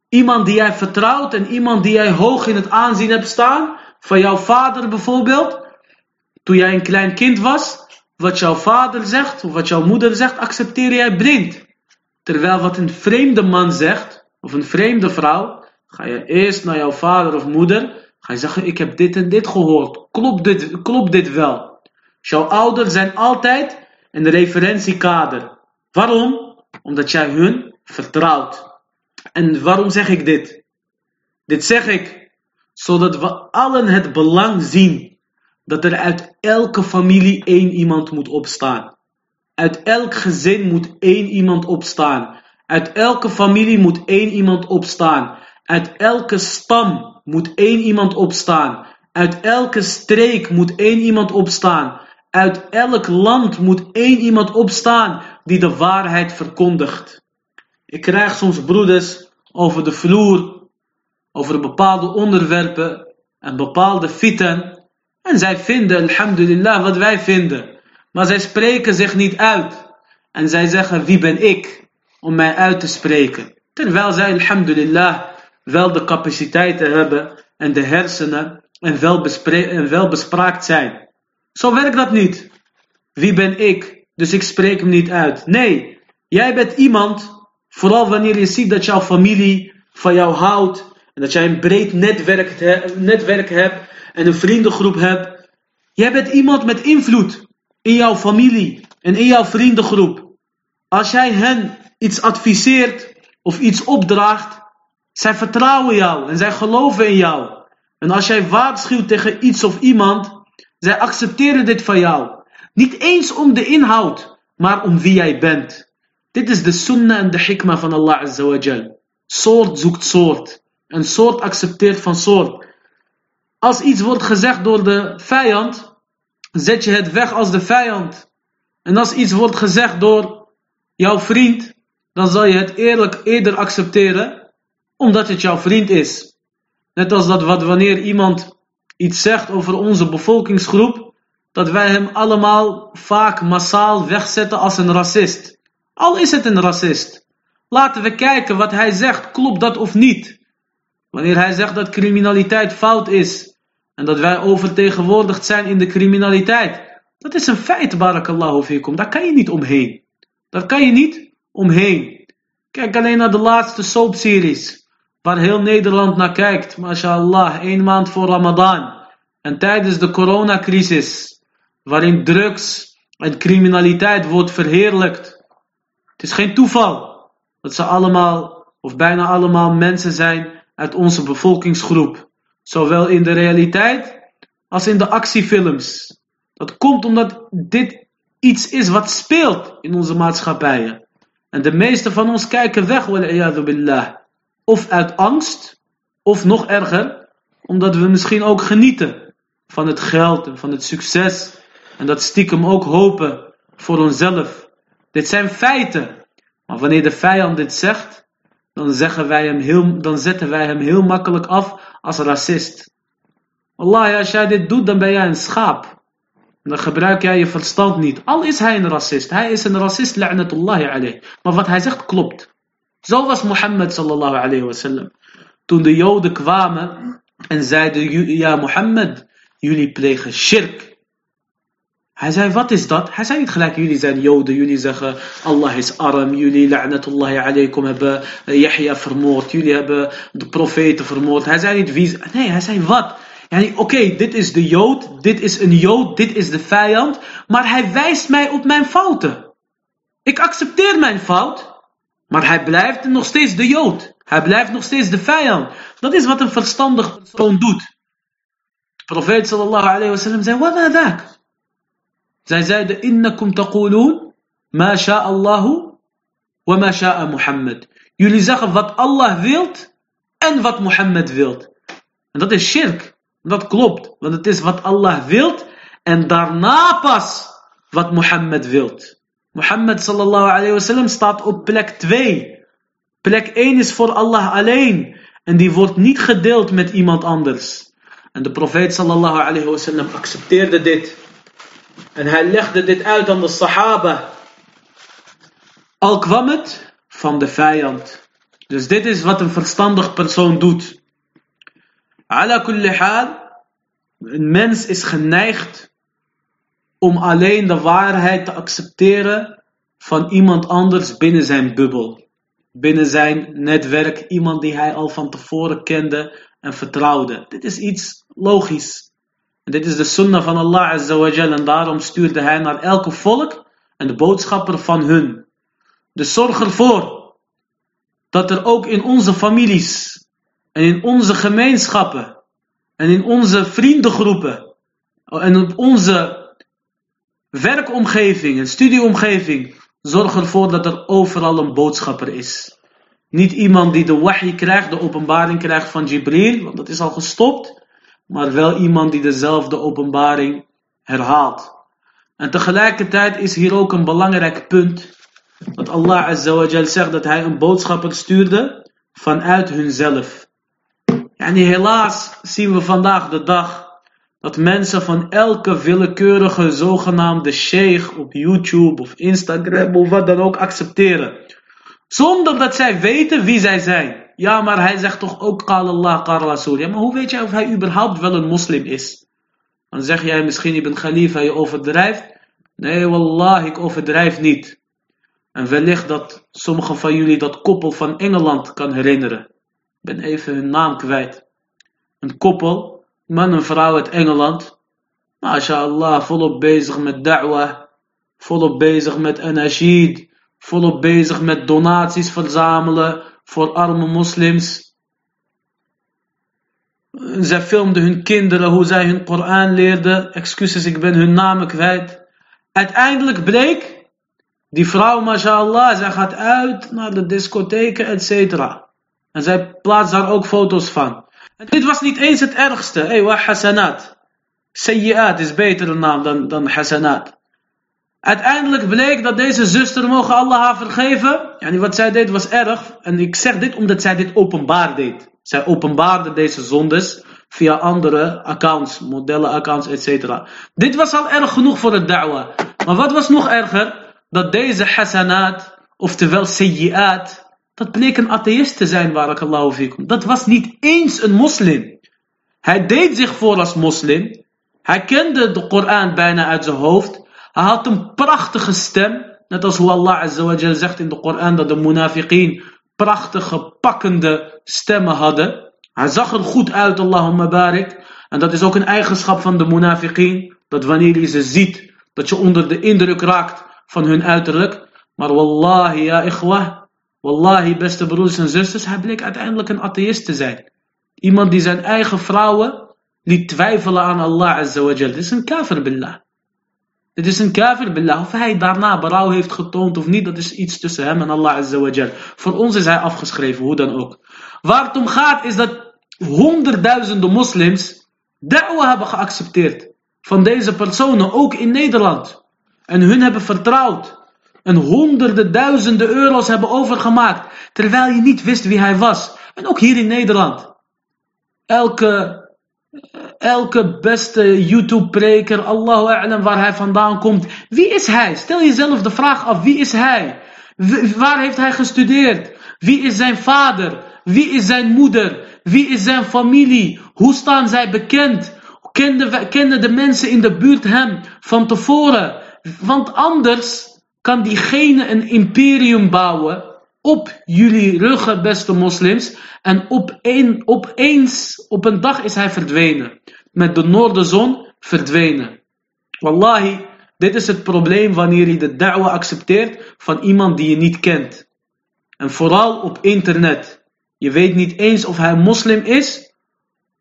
Iemand die jij vertrouwt en iemand die jij hoog in het aanzien hebt staan van jouw vader bijvoorbeeld, toen jij een klein kind was, wat jouw vader zegt of wat jouw moeder zegt, accepteer jij blind. Terwijl wat een vreemde man zegt, of een vreemde vrouw, ga je eerst naar jouw vader of moeder, ga je zeggen, ik heb dit en dit gehoord. Klopt dit, klopt dit wel? Jouw ouders zijn altijd een referentiekader. Waarom? Omdat jij hun vertrouwt. En waarom zeg ik dit? Dit zeg ik zodat we allen het belang zien dat er uit elke familie één iemand moet opstaan. Uit elk gezin moet één iemand opstaan. Uit elke familie moet één iemand opstaan. Uit elke stam moet één iemand opstaan. Uit elke streek moet één iemand opstaan. Uit elk land moet één iemand opstaan die de waarheid verkondigt. Ik krijg soms broeders over de vloer over bepaalde onderwerpen en bepaalde fitten. En zij vinden, alhamdulillah, wat wij vinden. Maar zij spreken zich niet uit. En zij zeggen, wie ben ik om mij uit te spreken? Terwijl zij, alhamdulillah, wel de capaciteiten hebben en de hersenen en wel, en wel bespraakt zijn. Zo werkt dat niet. Wie ben ik? Dus ik spreek hem niet uit. Nee, jij bent iemand, vooral wanneer je ziet dat jouw familie van jou houdt. En dat jij een breed netwerk, netwerk hebt en een vriendengroep hebt. Jij bent iemand met invloed in jouw familie en in jouw vriendengroep. Als jij hen iets adviseert of iets opdraagt, zij vertrouwen jou en zij geloven in jou. En als jij waarschuwt tegen iets of iemand, zij accepteren dit van jou. Niet eens om de inhoud, maar om wie jij bent. Dit is de sunnah en de hikmah van Allah Azza wa. Soort zoekt soort. En soort accepteert van soort. Als iets wordt gezegd door de vijand, zet je het weg als de vijand. En als iets wordt gezegd door jouw vriend, dan zal je het eerlijk eerder accepteren, omdat het jouw vriend is. Net als dat wat wanneer iemand iets zegt over onze bevolkingsgroep, dat wij hem allemaal vaak massaal wegzetten als een racist. Al is het een racist. Laten we kijken wat hij zegt, klopt dat of niet? Wanneer hij zegt dat criminaliteit fout is en dat wij overtegenwoordigd zijn in de criminaliteit, dat is een feit, barakallahu fikum. Daar kan je niet omheen. Daar kan je niet omheen. Kijk alleen naar de laatste soapseries, waar heel Nederland naar kijkt. MashaAllah, één maand voor Ramadan. En tijdens de coronacrisis, waarin drugs en criminaliteit wordt verheerlijkt. Het is geen toeval dat ze allemaal, of bijna allemaal mensen zijn uit onze bevolkingsgroep. Zowel in de realiteit als in de actiefilms. Dat komt omdat dit iets is wat speelt in onze maatschappijen. En de meeste van ons kijken weg, billah. Of uit angst, of nog erger, omdat we misschien ook genieten van het geld en van het succes. En dat stiekem ook hopen voor onszelf. Dit zijn feiten. Maar wanneer de vijand dit zegt, dan, zeggen wij hem heel, dan zetten wij hem heel makkelijk af als racist. Allah, als jij dit doet, dan ben jij een schaap. Dan gebruik jij je verstand niet. Al is hij een racist. Hij is een racist, la'natullahi alayh. Maar wat hij zegt klopt. Zo was Mohammed sallallahu alayhi wasallam. Toen de joden kwamen en zeiden, ja Mohammed, jullie plegen shirk. Hij zei, wat is dat? Hij zei niet gelijk, jullie zijn joden, jullie zeggen, Allah is arm, jullie, la'natullahi alaykum, hebben eh, Yahya vermoord, jullie hebben de profeten vermoord. Hij zei niet wie, nee, hij zei wat? Oké, dit is de jood, dit is een jood, dit is de vijand, maar hij wijst mij op mijn fouten. Ik accepteer mijn fout, maar hij blijft nog steeds de jood. Hij blijft nog steeds de vijand. Dat is wat een verstandig persoon doet. De profeet sallallahu alayhi wa sallam zei, wat? Zij zeiden, innakum taqulun, ma Allahu wa ma Muhammad. Jullie zeggen wat Allah wilt en wat Mohammed wilt. En dat is shirk. Dat klopt, want het is wat Allah wilt en daarna pas wat Mohammed wilt. Mohammed sallallahu alayhi wasallam staat op plek 2. Plek 1 is voor Allah alleen en die wordt niet gedeeld met iemand anders. En de profeet sallallahu alayhi wasallam accepteerde dit. En hij legde dit uit aan de Sahaba. Al kwam het van de vijand. Dus dit is wat een verstandig persoon doet. Ala kulli een mens is geneigd om alleen de waarheid te accepteren van iemand anders binnen zijn bubbel. Binnen zijn netwerk, iemand die hij al van tevoren kende en vertrouwde. Dit is iets logisch. Dit is de sunnah van Allah Azza en daarom stuurde hij naar elke volk en de boodschapper van hun. Dus zorg ervoor dat er ook in onze families en in onze gemeenschappen en in onze vriendengroepen en op onze werkomgeving en studieomgeving zorg ervoor dat er overal een boodschapper is. Niet iemand die de wahi krijgt, de openbaring krijgt van Jibril, want dat is al gestopt maar wel iemand die dezelfde openbaring herhaalt. En tegelijkertijd is hier ook een belangrijk punt. Dat Allah Azza zegt dat hij een boodschapper stuurde vanuit hunzelf. En helaas zien we vandaag de dag dat mensen van elke willekeurige zogenaamde sheikh op YouTube of Instagram of wat dan ook accepteren. Zonder dat zij weten wie zij zijn. Ja, maar hij zegt toch ook Qal Allah, Qal Rasul. Ja, maar hoe weet jij of hij überhaupt wel een moslim is? Dan zeg jij misschien, je bent khalifa, je overdrijft. Nee, wallah, ik overdrijf niet. En wellicht dat sommigen van jullie dat koppel van Engeland kan herinneren. Ik ben even hun naam kwijt. Een koppel, man en vrouw uit Engeland. MashaAllah, volop bezig met da'wah. Volop bezig met anashid. Volop bezig met donaties verzamelen voor arme moslims. Zij filmden hun kinderen hoe zij hun Koran leerden. Excuses, ik ben hun namen kwijt. Uiteindelijk bleek, die vrouw, mashallah, zij gaat uit naar de discotheken, etc. En zij plaatst daar ook foto's van. En dit was niet eens het ergste. Hey, wa hasanat. Sayyi'at is betere naam dan, dan hasanat. Uiteindelijk bleek dat deze zuster, mogen Allah haar vergeven. En wat zij deed was erg. En ik zeg dit omdat zij dit openbaar deed. Zij openbaarde deze zondes via andere accounts, modellen accounts, etc. Dit was al erg genoeg voor het da'wah. Maar wat was nog erger? Dat deze hasanat, oftewel sayyi'at, dat bleek een atheïst te zijn, barakallahu fikum. Dat was niet eens een moslim. Hij deed zich voor als moslim. Hij kende de Koran bijna uit zijn hoofd. Hij had een prachtige stem. Net als hoe Allah azawajal zegt in de Koran dat de munafiqeen prachtige, pakkende stemmen hadden. Hij zag er goed uit, Allahumma barik. En dat is ook een eigenschap van de munafiqeen. Dat wanneer je ze ziet, dat je onder de indruk raakt van hun uiterlijk. Maar wallahi ya ikhwah, wallahi beste broers en zusters, hij bleek uiteindelijk een atheïst te zijn. Iemand die zijn eigen vrouwen liet twijfelen aan Allah azawajal. Dit is een kafir billah. Dit is een kafir. Of hij daarna berouw heeft getoond of niet, dat is iets tussen hem en Allah azawajal. Voor ons is hij afgeschreven, hoe dan ook. Waar het om gaat is dat honderdduizenden moslims da'wah hebben geaccepteerd. Van deze personen, ook in Nederland. En hun hebben vertrouwd. En honderden duizenden euro's hebben overgemaakt. Terwijl je niet wist wie hij was. En ook hier in Nederland. Elke elke beste YouTube-preker, Allahu a'lam, waar hij vandaan komt. Wie is hij? Stel jezelf de vraag af, wie is hij? waar heeft hij gestudeerd? Wie is zijn vader? Wie is zijn moeder? Wie is zijn familie? Hoe staan zij bekend? Kenden, kenden de mensen in de buurt hem van tevoren? Want anders kan diegene een imperium bouwen op jullie ruggen, beste moslims. En op een, opeens, op een dag is hij verdwenen. Met de noordenzon verdwenen. Wallahi, dit is het probleem wanneer je de da'wa accepteert van iemand die je niet kent. En vooral op internet. Je weet niet eens of hij moslim is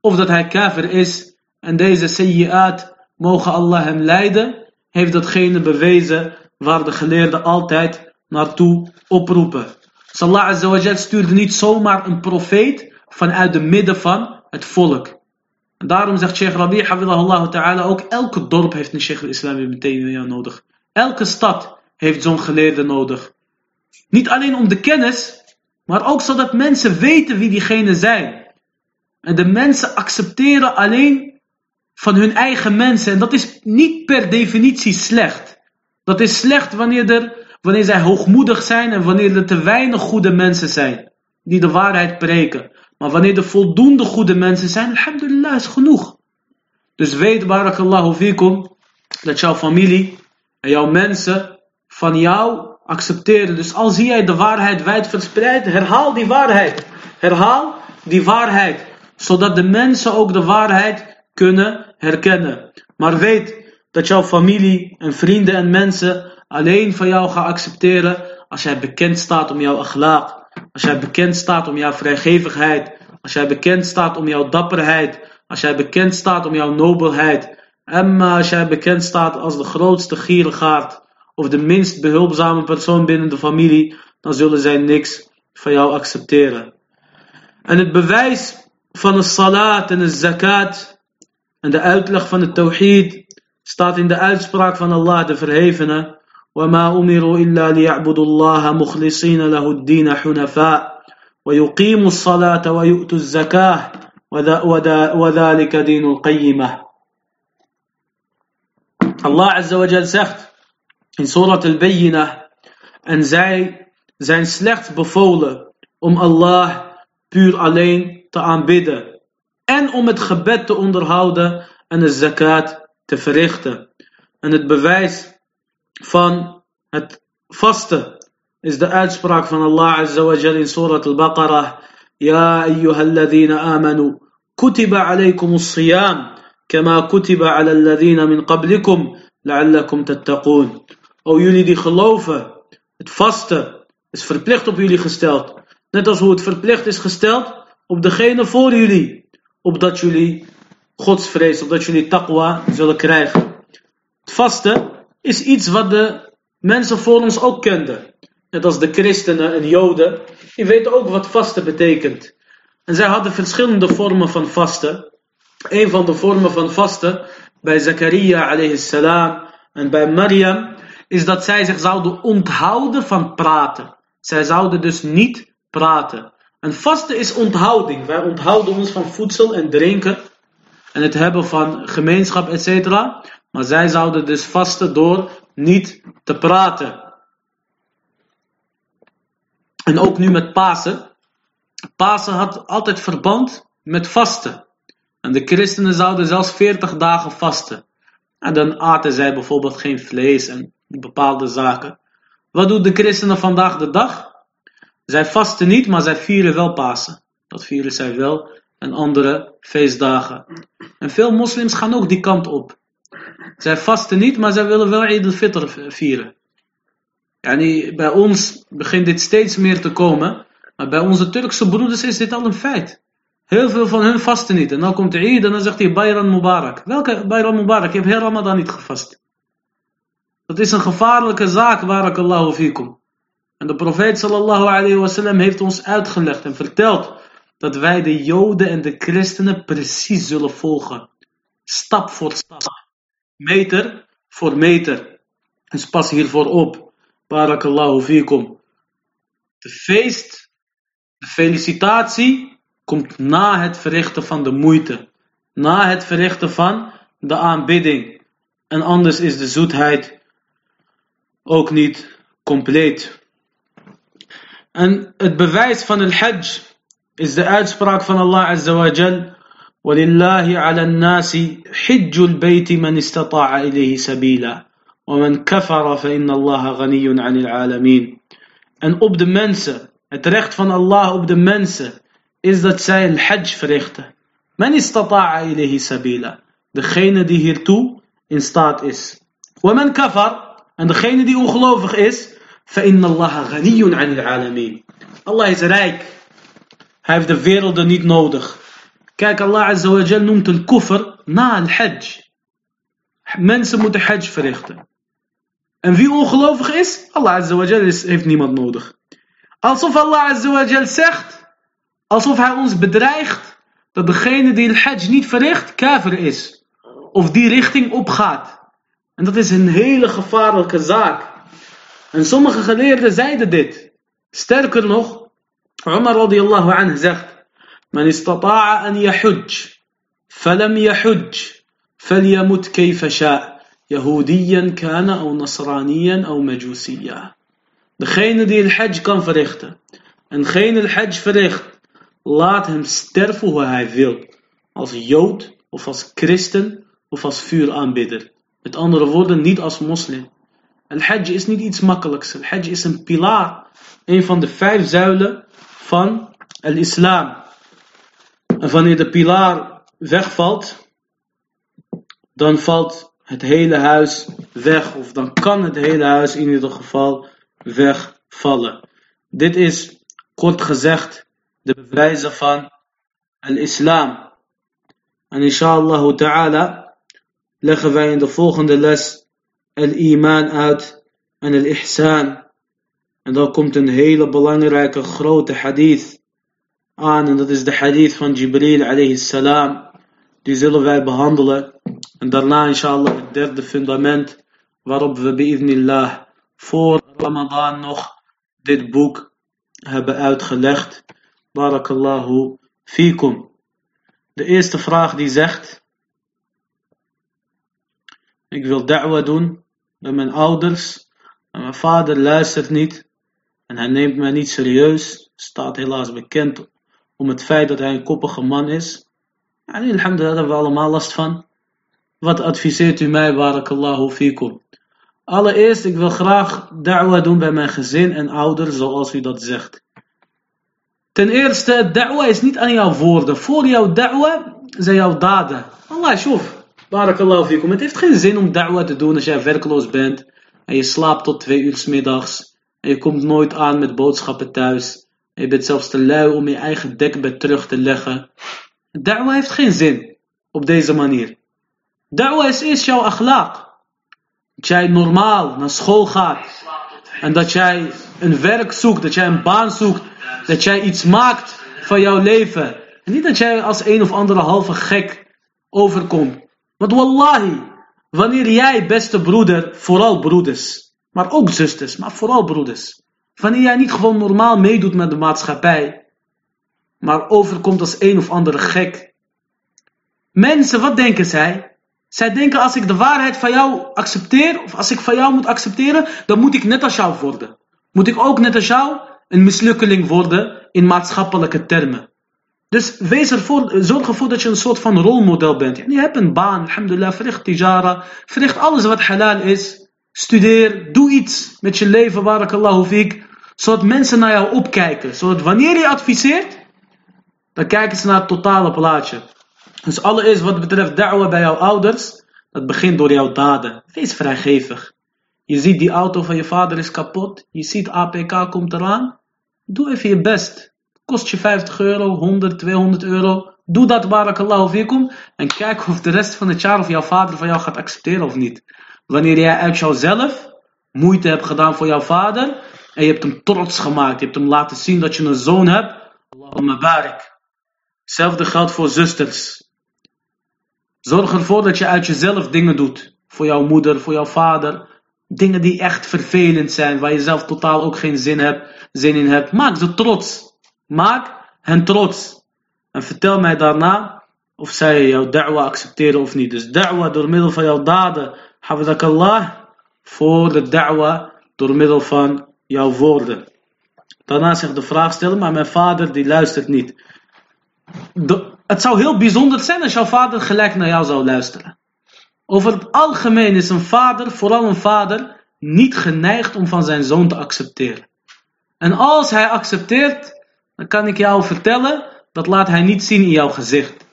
of dat hij kafir is. En deze sayyi'at, mogen Allah hem leiden, heeft datgene bewezen waar de geleerden altijd naartoe oproepen. Allah Azza stuurde niet zomaar een profeet vanuit de midden van het volk. En daarom zegt Sheikh Rabi, Allah ta'ala, ook elke dorp heeft een Sheikh al-Islam ibn Taymiyyah nodig. Elke stad heeft zo'n geleerde nodig. Niet alleen om de kennis, maar ook zodat mensen weten wie diegenen zijn. En de mensen accepteren alleen van hun eigen mensen. En dat is niet per definitie slecht. Dat is slecht wanneer er wanneer zij hoogmoedig zijn en wanneer er te weinig goede mensen zijn die de waarheid preken. Maar wanneer er voldoende goede mensen zijn, alhamdulillah is genoeg. Dus weet, barakallahu fikum, dat jouw familie en jouw mensen van jou accepteren. Dus al zie jij de waarheid wijd verspreid, herhaal die waarheid. Herhaal die waarheid. Zodat de mensen ook de waarheid kunnen herkennen. Maar weet dat jouw familie en vrienden en mensen alleen van jou gaan accepteren als jij bekend staat om jouw akhlaaq. Als jij bekend staat om jouw vrijgevigheid. Als jij bekend staat om jouw dapperheid. Als jij bekend staat om jouw nobelheid. En als jij bekend staat als de grootste gierigaard. Of de minst behulpzame persoon binnen de familie. Dan zullen zij niks van jou accepteren. En het bewijs van de salat en de zakat. En de uitleg van de tawhid. Staat in de uitspraak van Allah de Verhevene. وما أمروا إلا ليعبدوا الله مخلصين له الدين حنفاء ويقيموا الصلاة ويؤتوا الزكاة وذلك دين القيمة Allah Azza wa Jal zegt in Surat al-Bayyinah en zij zijn slechts bevolen om Allah puur alleen te aanbidden en om het gebed te onderhouden en de zakat te verrichten. En het bewijs van het vasten is de uitspraak van Allah Azza wa Jal in Surat al-Baqarah. أيها الذين آمنوا كتب عليكم الصيام كما كتب على الذين من قبلكم لعلكم تتقون O jullie die geloven, het vasten is verplicht op jullie gesteld. Net als hoe het verplicht is gesteld op degene voor jullie. Opdat jullie godsvrees, opdat jullie taqwa zullen krijgen. Het vasten is iets wat de mensen voor ons ook kenden. Net als de christenen en joden. Die weten ook wat vasten betekent. En zij hadden verschillende vormen van vasten. Een van de vormen van vasten bij Zakaria alayhi salam en bij Maryam is dat zij zich zouden onthouden van praten. Zij zouden dus niet praten. En vasten is onthouding. Wij onthouden ons van voedsel en drinken en het hebben van gemeenschap, etc. Maar zij zouden dus vasten door niet te praten. En ook nu met Pasen. Pasen had altijd verband met vasten. En de christenen zouden zelfs 40 dagen vasten. En dan aten zij bijvoorbeeld geen vlees en bepaalde zaken. Wat doen de christenen vandaag de dag? Zij vasten niet, maar zij vieren wel Pasen. Dat vieren zij wel en andere feestdagen. En veel moslims gaan ook die kant op. Zij vasten niet, maar zij willen wel Eid al-Fitr vieren. Yani, bij ons begint dit steeds meer te komen. Maar bij onze Turkse broeders is dit al een feit. Heel veel van hun vasten niet. En dan komt de Eid en dan zegt hij Bayram Mubarak. Welke Bayram Mubarak? Je hebt heel Ramadan niet gevast. Dat is een gevaarlijke zaak, barakallahu fikum. En de profeet sallallahu alayhi wasallam heeft ons uitgelegd en verteld dat wij de joden en de christenen precies zullen volgen. Stap voor stap. Meter voor meter. Dus pas hiervoor op. Barakallahu fikum. De feest, de felicitatie komt na het verrichten van de moeite. Na het verrichten van de aanbidding. En anders is de zoetheid ook niet compleet. En het bewijs van het hajj is de uitspraak van Allah Azza wa. ولله على الناس حج البيت من استطاع إليه سبيلا ومن كفر فإن الله غني عن العالمين En op de mensen, het recht van Allah op de mensen, is dat zij een hajj verrichten. Men istata'a ilayhi sabila. Degene die hiertoe in staat is. ومن kafar, en degene die ongelovig is, فإن الله غني عن العالمين. Allah is rijk. Hij heeft de werelden niet nodig. Kijk, Allah Jal noemt een kufr na een hajj. Mensen moeten hajj verrichten. En wie ongelovig is, Allah heeft niemand nodig. Alsof Allah zegt, alsof hij ons bedreigt, dat degene die de hajj niet verricht, kafir is. Of die richting opgaat. En dat is een hele gevaarlijke zaak. En sommige geleerden zeiden dit. Sterker nog, Umar radiallahu anhu zegt, من استطاع أن يحج فلم يحج فليمت كيف شاء يهوديا كان أو نصرانيا أو مجوسيا Degene die het hajj kan verrichten. En degene het hajj verricht, laat hem sterven hoe hij wil. Als jood, of als christen, of als vuuraanbidder. Met andere woorden, niet als moslim. Al-Hajj is niet iets makkelijks. Al-Hajj is een pilaar. Een van de vijf zuilen van al-Islam. En wanneer de pilaar wegvalt, dan valt het hele huis weg. Of dan kan het hele huis in ieder geval wegvallen. Dit is kort gezegd de bewijzen van al-Islam. En inshallah ta'ala leggen wij in de volgende les al-iman uit en al-ihsan. En dan komt een hele belangrijke grote hadith aan. En dat is de hadith van Jibril alayhi salam. Die zullen wij behandelen. En daarna inshallah het derde fundament waarop we bi'idnillah voor Ramadan nog dit boek hebben uitgelegd. Barakallahu fikum. De eerste vraag die zegt. Ik wil da'wa doen bij mijn ouders. Maar mijn vader luistert niet. En hij neemt mij niet serieus. Staat helaas bekend om het feit dat hij een koppige man is. En alhamdulillah, daar hebben we allemaal last van. Wat adviseert u mij, barakallahu fikum? Allereerst, ik wil graag da'wa doen bij mijn gezin en ouders, zoals u dat zegt. Ten eerste, da'wa is niet aan jouw woorden. Voor jouw da'wa zijn jouw daden. Allah, shof. Barakallahu fikum. Het heeft geen zin om da'wa te doen als jij werkloos bent. En je slaapt tot twee uur s middags. En je komt nooit aan met boodschappen thuis. Je bent zelfs te lui om je eigen dekbed terug te leggen. Da'wa heeft geen zin op deze manier. Da'wa is eerst jouw akhlaq. Dat jij normaal naar school gaat. En dat jij een werk zoekt, dat jij een baan zoekt. Dat jij iets maakt van jouw leven. En niet dat jij als een of andere halve gek overkomt. Want wallahi, wanneer jij, beste broeder, vooral broeders, maar ook zusters, maar vooral broeders. Wanneer jij niet gewoon normaal meedoet met de maatschappij, maar overkomt als een of andere gek. Mensen, wat denken zij? Zij denken als ik de waarheid van jou accepteer, of als ik van jou moet accepteren, dan moet ik net als jou worden. Moet ik ook net als jou een mislukkeling worden in maatschappelijke termen. Dus wees ervoor, zorg ervoor dat je een soort van rolmodel bent. Je hebt een baan, alhamdulillah, verricht tijara, verricht alles wat halal is. Studeer, doe iets met je leven, barakallahu fiek. Zodat mensen naar jou opkijken. Zodat wanneer je adviseert, dan kijken ze naar het totale plaatje. Dus allereerst wat betreft da'wa bij jouw ouders, dat begint door jouw daden. Wees vrijgevig. Je ziet die auto van je vader is kapot. Je ziet APK komt eraan. Doe even je best. Kost je 50 euro, 100, 200 euro. Doe dat barakallahu fikum. En kijk of de rest van het jaar of jouw vader van jou gaat accepteren of niet. Wanneer jij uit jouzelf moeite hebt gedaan voor jouw vader. En je hebt hem trots gemaakt. Je hebt hem laten zien dat je een zoon hebt. Allahumma barik. Hetzelfde geldt voor zusters. Zorg ervoor dat je uit jezelf dingen doet. Voor jouw moeder, voor jouw vader. Dingen die echt vervelend zijn, waar je zelf totaal ook geen zin, hebt, zin in hebt. Maak ze trots. Maak hen trots. En vertel mij daarna of zij jouw da'wa accepteren of niet. Dus da'wa door middel van jouw daden, Allah, voor de da'wa door middel van jouw woorden. Daarna zich de vraag stellen, maar mijn vader die luistert niet. het zou heel bijzonder zijn als jouw vader gelijk naar jou zou luisteren. Over het algemeen is een vader, vooral een vader, niet geneigd om van zijn zoon te accepteren. En als hij accepteert, dan kan ik jou vertellen, dat laat hij niet zien in jouw gezicht.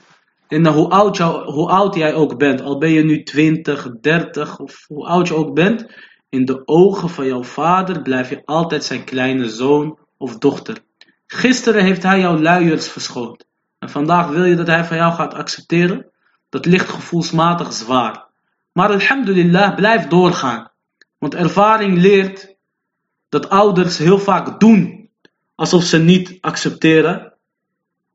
En hoe oud, hoe oud jij ook bent, al ben je nu 20, 30 of hoe oud je ook bent, in de ogen van jouw vader blijf je altijd zijn kleine zoon of dochter. Gisteren heeft hij jouw luiers verschoond. En vandaag wil je dat hij van jou gaat accepteren? Dat ligt gevoelsmatig zwaar. Maar alhamdulillah, blijf doorgaan. Want ervaring leert dat ouders heel vaak doen alsof ze niet accepteren.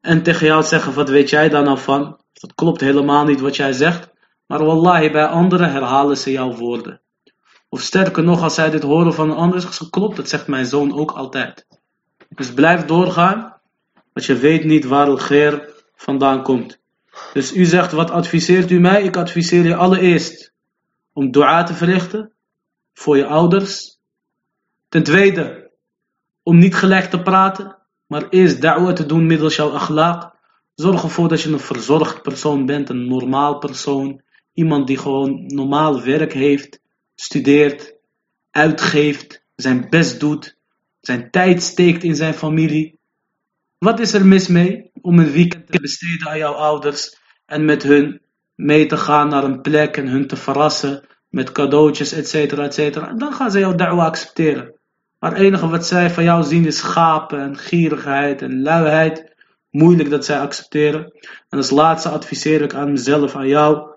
En tegen jou zeggen, wat weet jij daar nou van? Dat klopt helemaal niet wat jij zegt. Maar wallahi, bij anderen herhalen ze jouw woorden. Of sterker nog, als zij dit horen van een ander, zeggen ze, klopt, dat zegt mijn zoon ook altijd. Dus blijf doorgaan, want je weet niet waar het geer vandaan komt. Dus u zegt, wat adviseert u mij? Ik adviseer je allereerst om dua te verrichten voor je ouders. Ten tweede, om niet gelijk te praten, maar eerst da'wa te doen middels jouw akhlaq. Zorg ervoor dat je een verzorgd persoon bent, een normaal persoon. Iemand die gewoon normaal werk heeft, studeert, uitgeeft, zijn best doet, zijn tijd steekt in zijn familie. Wat is er mis mee om een weekend te besteden aan jouw ouders en met hun mee te gaan naar een plek en hun te verrassen met cadeautjes, et cetera, et cetera. Dan gaan ze jouw da'wa accepteren. Maar het enige wat zij van jou zien is schapen en gierigheid en luiheid. Moeilijk dat zij accepteren. En als laatste adviseer ik aan mezelf, aan jou,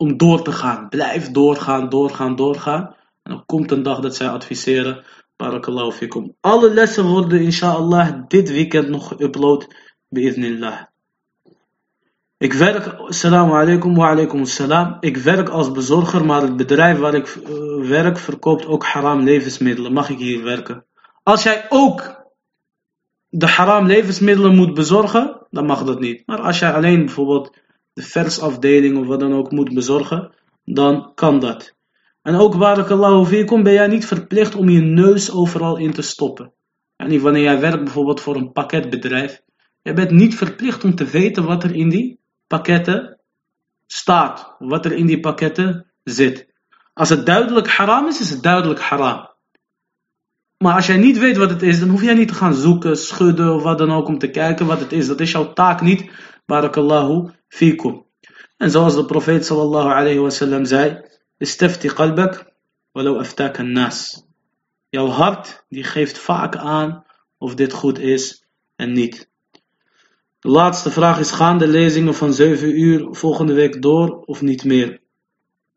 om door te gaan. Blijf doorgaan, doorgaan, doorgaan. En dan komt een dag dat zij adviseren. Barakallahu fikum. Alle lessen worden inshallah dit weekend nog geüpload. Bi'idnillah. Ik werk, assalamu alaikum wa alaikum assalam. Ik werk als bezorger, maar het bedrijf waar ik uh, werk verkoopt ook haram levensmiddelen. Mag ik hier werken? Als jij ook de haram levensmiddelen moet bezorgen, dan mag dat niet. Maar als jij alleen bijvoorbeeld de versafdeling of wat dan ook moet bezorgen, dan kan dat. En ook barakallahu fikum ben jij niet verplicht om je neus overal in te stoppen. En wanneer jij werkt bijvoorbeeld voor een pakketbedrijf. Je bent niet verplicht om te weten wat er in die pakketten staat. Wat er in die pakketten zit. Als het duidelijk haram is, is het duidelijk haram. Maar als jij niet weet wat het is, dan hoef jij niet te gaan zoeken, schudden of wat dan ook om te kijken wat het is. Dat is jouw taak niet. Barakallahu fikum. En zoals de profeet sallallahu alayhi wa sallam zei, istafti qalbak, walau nas. Jouw hart, die geeft vaak aan of dit goed is en niet. De laatste vraag is, gaan de lezingen van 7 uur volgende week door of niet meer?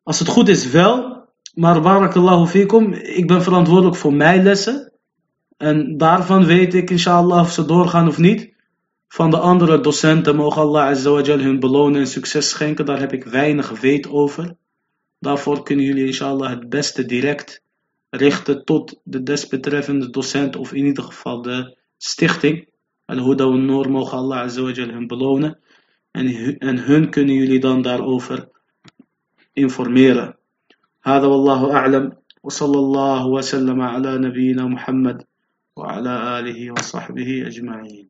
Als het goed is wel, maar barakallahu fikum, ik ben verantwoordelijk voor mijn lessen. En daarvan weet ik inshallah of ze doorgaan of niet. Van de andere docenten mogen Allah azawajal hun belonen en succes schenken. Daar heb ik weinig weet over. Daarvoor kunnen jullie inshallah het beste direct richten tot de desbetreffende docent of in ieder geval de stichting. Al-Huda Noor mogen Allah azawajal hun belonen. En, en hun kunnen jullie dan daarover informeren. هذا والله أعلم وصلى الله وسلم على نبينا محمد وعلى آله وصحبه أجمعين